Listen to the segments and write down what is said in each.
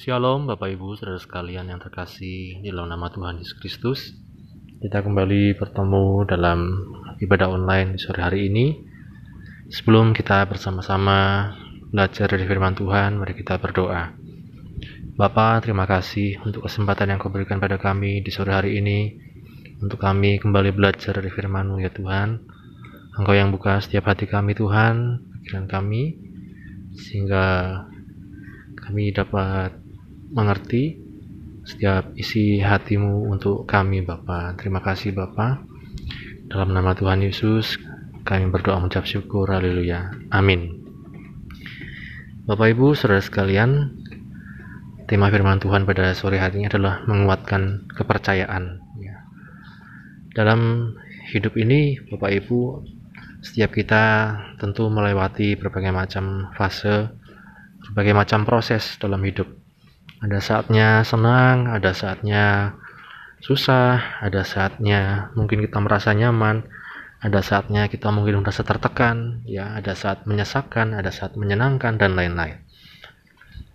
Shalom Bapak Ibu saudara sekalian yang terkasih di dalam nama Tuhan Yesus Kristus. Kita kembali bertemu dalam ibadah online di sore hari ini. Sebelum kita bersama-sama belajar dari firman Tuhan, mari kita berdoa. Bapak, terima kasih untuk kesempatan yang kau berikan pada kami di sore hari ini Untuk kami kembali belajar dari firman-Mu ya Tuhan. Engkau yang buka setiap hati kami Tuhan, pikiran kami Sehingga kami dapat mengerti setiap isi hatimu untuk kami Bapa. Terima kasih Bapa. Dalam nama Tuhan Yesus kami berdoa mengucap syukur. Haleluya. Amin. Bapak Ibu, Saudara sekalian, tema firman Tuhan pada sore hari ini adalah menguatkan kepercayaan. Ya. Dalam hidup ini, Bapak Ibu, setiap kita tentu melewati berbagai macam fase, berbagai macam proses dalam hidup ada saatnya senang, ada saatnya susah, ada saatnya mungkin kita merasa nyaman, ada saatnya kita mungkin merasa tertekan, ya, ada saat menyesakan, ada saat menyenangkan dan lain-lain.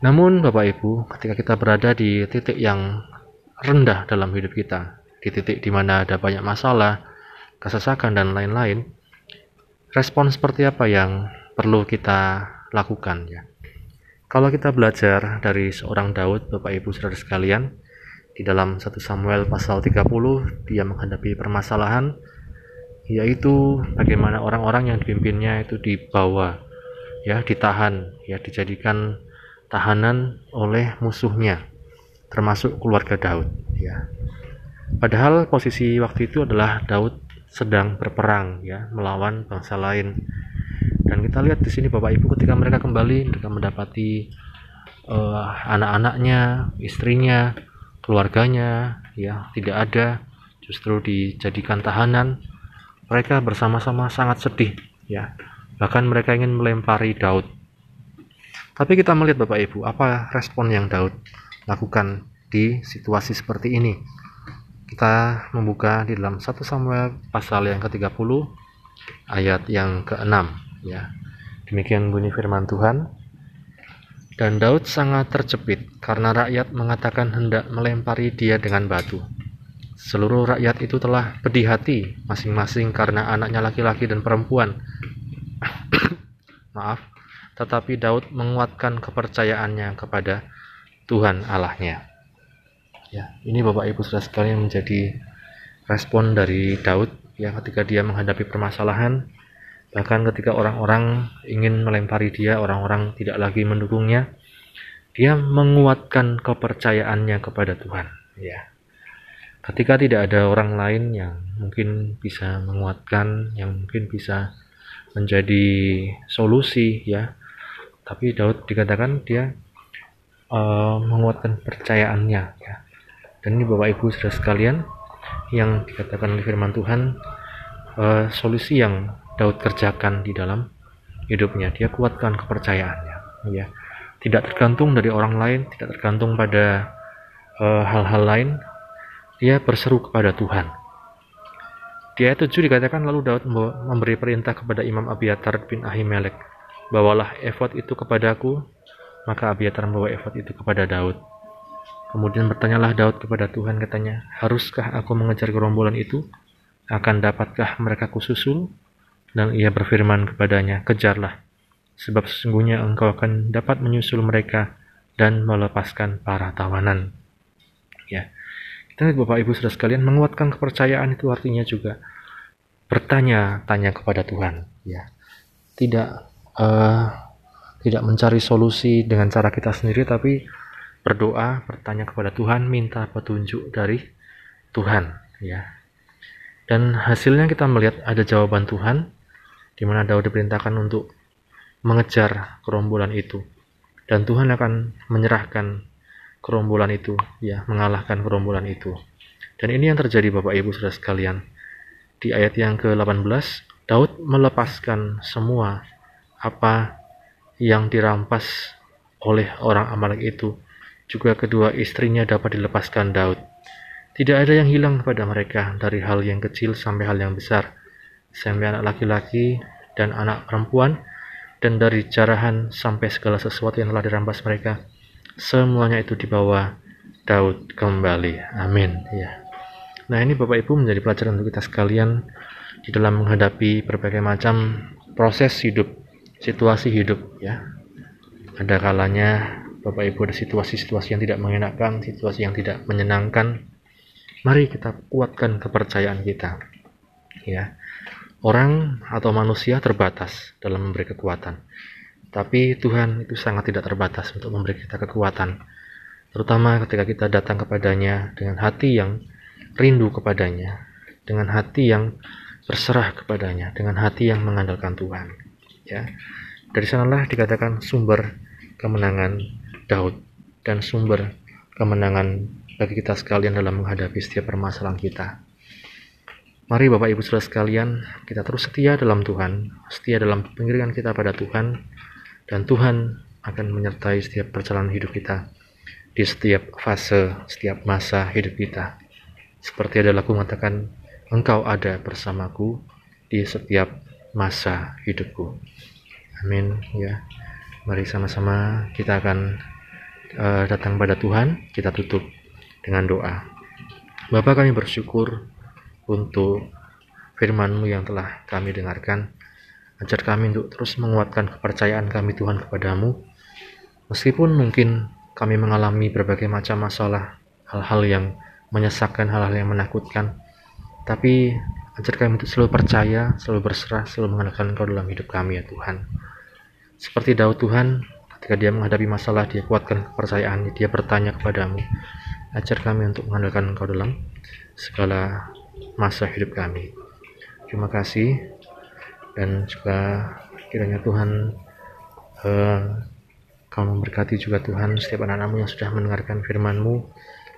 Namun Bapak Ibu, ketika kita berada di titik yang rendah dalam hidup kita, di titik di mana ada banyak masalah, kesesakan dan lain-lain, respon seperti apa yang perlu kita lakukan ya? Kalau kita belajar dari seorang Daud, Bapak Ibu Saudara sekalian, di dalam 1 Samuel pasal 30, dia menghadapi permasalahan yaitu bagaimana orang-orang yang dipimpinnya itu dibawa ya, ditahan, ya, dijadikan tahanan oleh musuhnya, termasuk keluarga Daud, ya. Padahal posisi waktu itu adalah Daud sedang berperang ya melawan bangsa lain dan kita lihat di sini Bapak Ibu ketika mereka kembali mereka mendapati uh, anak-anaknya, istrinya, keluarganya ya tidak ada, justru dijadikan tahanan. Mereka bersama-sama sangat sedih ya. Bahkan mereka ingin melempari Daud. Tapi kita melihat Bapak Ibu, apa respon yang Daud lakukan di situasi seperti ini. Kita membuka di dalam 1 Samuel pasal yang ke-30 ayat yang ke-6 ya. Demikian bunyi firman Tuhan. Dan Daud sangat terjepit karena rakyat mengatakan hendak melempari dia dengan batu. Seluruh rakyat itu telah pedih hati masing-masing karena anaknya laki-laki dan perempuan. Maaf tetapi Daud menguatkan kepercayaannya kepada Tuhan Allahnya. Ya ini Bapak Ibu sudah sekalian menjadi respon dari Daud ya ketika dia menghadapi permasalahan Bahkan ketika orang-orang ingin melempari dia, orang-orang tidak lagi mendukungnya, dia menguatkan kepercayaannya kepada Tuhan. Ya. Ketika tidak ada orang lain yang mungkin bisa menguatkan, yang mungkin bisa menjadi solusi, ya. Tapi Daud dikatakan dia uh, menguatkan percayaannya, ya. Dan ini Bapak Ibu sudah sekalian yang dikatakan oleh firman Tuhan uh, solusi yang Daud kerjakan di dalam hidupnya. Dia kuatkan kepercayaannya, ya. Tidak tergantung dari orang lain, tidak tergantung pada eh, hal-hal uh, lain. Dia berseru kepada Tuhan. Di ayat 7 dikatakan lalu Daud memberi perintah kepada Imam Abiatar bin Ahimelek, "Bawalah efod itu kepadaku." Maka Abiatar membawa efod itu kepada Daud. Kemudian bertanyalah Daud kepada Tuhan katanya, "Haruskah aku mengejar gerombolan itu? Akan dapatkah mereka kususul?" Dan ia berfirman kepadanya, Kejarlah, sebab sesungguhnya engkau akan dapat menyusul mereka dan melepaskan para tawanan. Ya, kita lihat Bapak Ibu sudah sekalian, menguatkan kepercayaan itu artinya juga bertanya-tanya kepada Tuhan. Ya, tidak uh, tidak mencari solusi dengan cara kita sendiri, tapi berdoa, bertanya kepada Tuhan, minta petunjuk dari Tuhan. Ya, dan hasilnya kita melihat ada jawaban Tuhan di mana Daud diperintahkan untuk mengejar gerombolan itu. Dan Tuhan akan menyerahkan gerombolan itu ya mengalahkan gerombolan itu. Dan ini yang terjadi Bapak Ibu Saudara sekalian. Di ayat yang ke-18 Daud melepaskan semua apa yang dirampas oleh orang Amalek itu. Juga kedua istrinya dapat dilepaskan Daud. Tidak ada yang hilang kepada mereka dari hal yang kecil sampai hal yang besar sampai anak laki-laki dan anak perempuan, dan dari jarahan sampai segala sesuatu yang telah dirampas mereka, semuanya itu dibawa Daud kembali. Amin. Ya. Nah ini Bapak Ibu menjadi pelajaran untuk kita sekalian di dalam menghadapi berbagai macam proses hidup, situasi hidup ya. Ada kalanya Bapak Ibu ada situasi-situasi yang tidak mengenakan, situasi yang tidak menyenangkan. Mari kita kuatkan kepercayaan kita. Ya. Orang atau manusia terbatas dalam memberi kekuatan. Tapi Tuhan itu sangat tidak terbatas untuk memberi kita kekuatan. Terutama ketika kita datang kepadanya dengan hati yang rindu kepadanya, dengan hati yang berserah kepadanya, dengan hati yang mengandalkan Tuhan. Ya, dari sanalah dikatakan sumber kemenangan Daud dan sumber kemenangan bagi kita sekalian dalam menghadapi setiap permasalahan kita. Mari Bapak Ibu Saudara sekalian, kita terus setia dalam Tuhan, setia dalam pengiringan kita pada Tuhan, dan Tuhan akan menyertai setiap perjalanan hidup kita di setiap fase, setiap masa hidup kita. Seperti ada lagu mengatakan, Engkau ada bersamaku di setiap masa hidupku. Amin. Ya, mari sama-sama kita akan uh, datang pada Tuhan. Kita tutup dengan doa. Bapak kami bersyukur untuk firman-Mu yang telah kami dengarkan. Ajar kami untuk terus menguatkan kepercayaan kami Tuhan kepadamu. Meskipun mungkin kami mengalami berbagai macam masalah, hal-hal yang menyesakkan hal-hal yang menakutkan. Tapi ajar kami untuk selalu percaya, selalu berserah, selalu mengandalkan Engkau dalam hidup kami ya Tuhan. Seperti Daud Tuhan, ketika dia menghadapi masalah, dia kuatkan kepercayaan, dia bertanya kepadamu. Ajar kami untuk mengandalkan Engkau dalam segala masa hidup kami. Terima kasih dan juga kiranya Tuhan uh, kau memberkati juga Tuhan setiap anak-anakmu yang sudah mendengarkan firman-Mu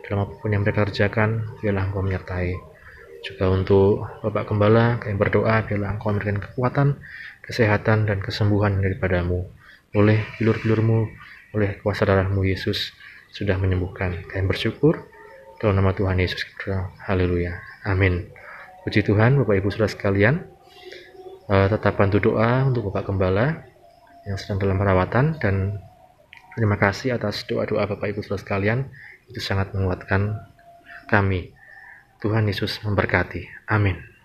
dalam apa pun yang mereka kerjakan, biarlah Engkau menyertai. Juga untuk Bapak Gembala, kami berdoa, biarlah Engkau memberikan kekuatan, kesehatan, dan kesembuhan daripadamu. Oleh bilur-bilurmu, oleh kuasa darahmu Yesus, sudah menyembuhkan. Kami bersyukur, dalam nama Tuhan Yesus Haleluya. Amin. Puji Tuhan, Bapak Ibu Saudara sekalian. Uh, tetap bantu doa untuk Bapak Gembala yang sedang dalam perawatan dan terima kasih atas doa-doa Bapak Ibu Saudara sekalian itu sangat menguatkan kami. Tuhan Yesus memberkati. Amin.